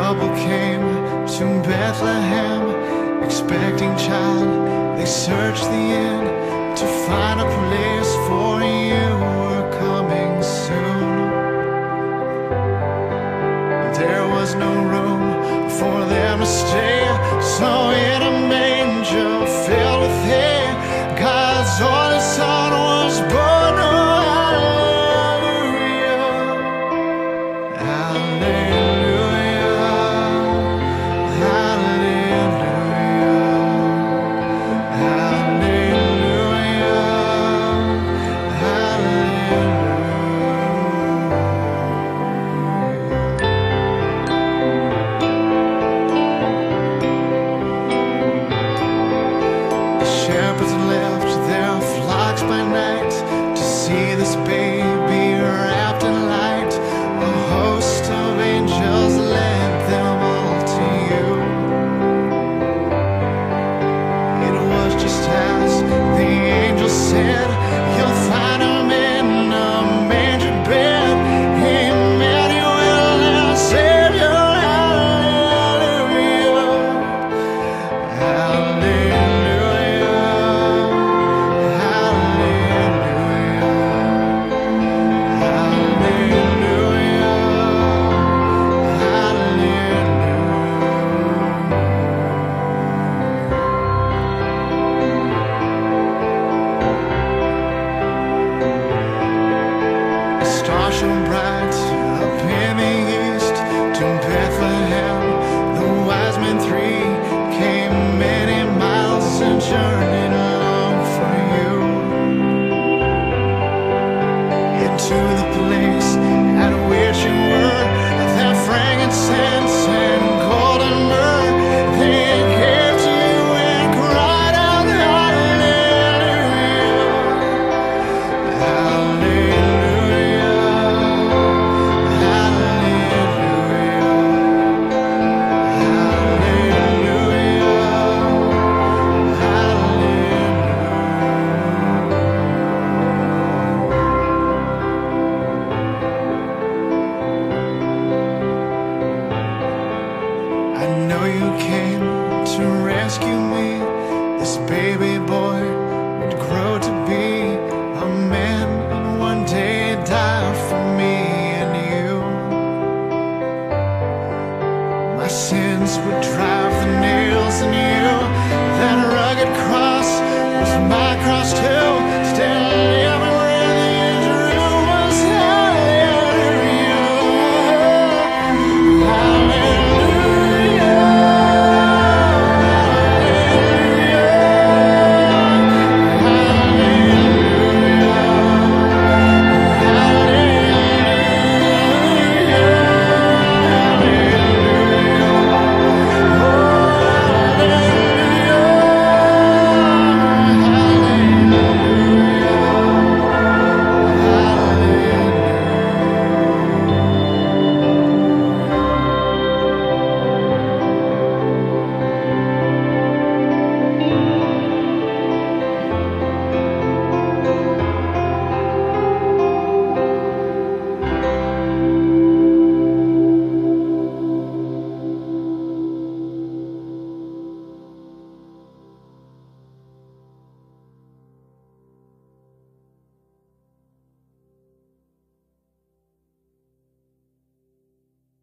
trouble came to Bethlehem, expecting child, they searched the inn. came to rescue me, this baby boy.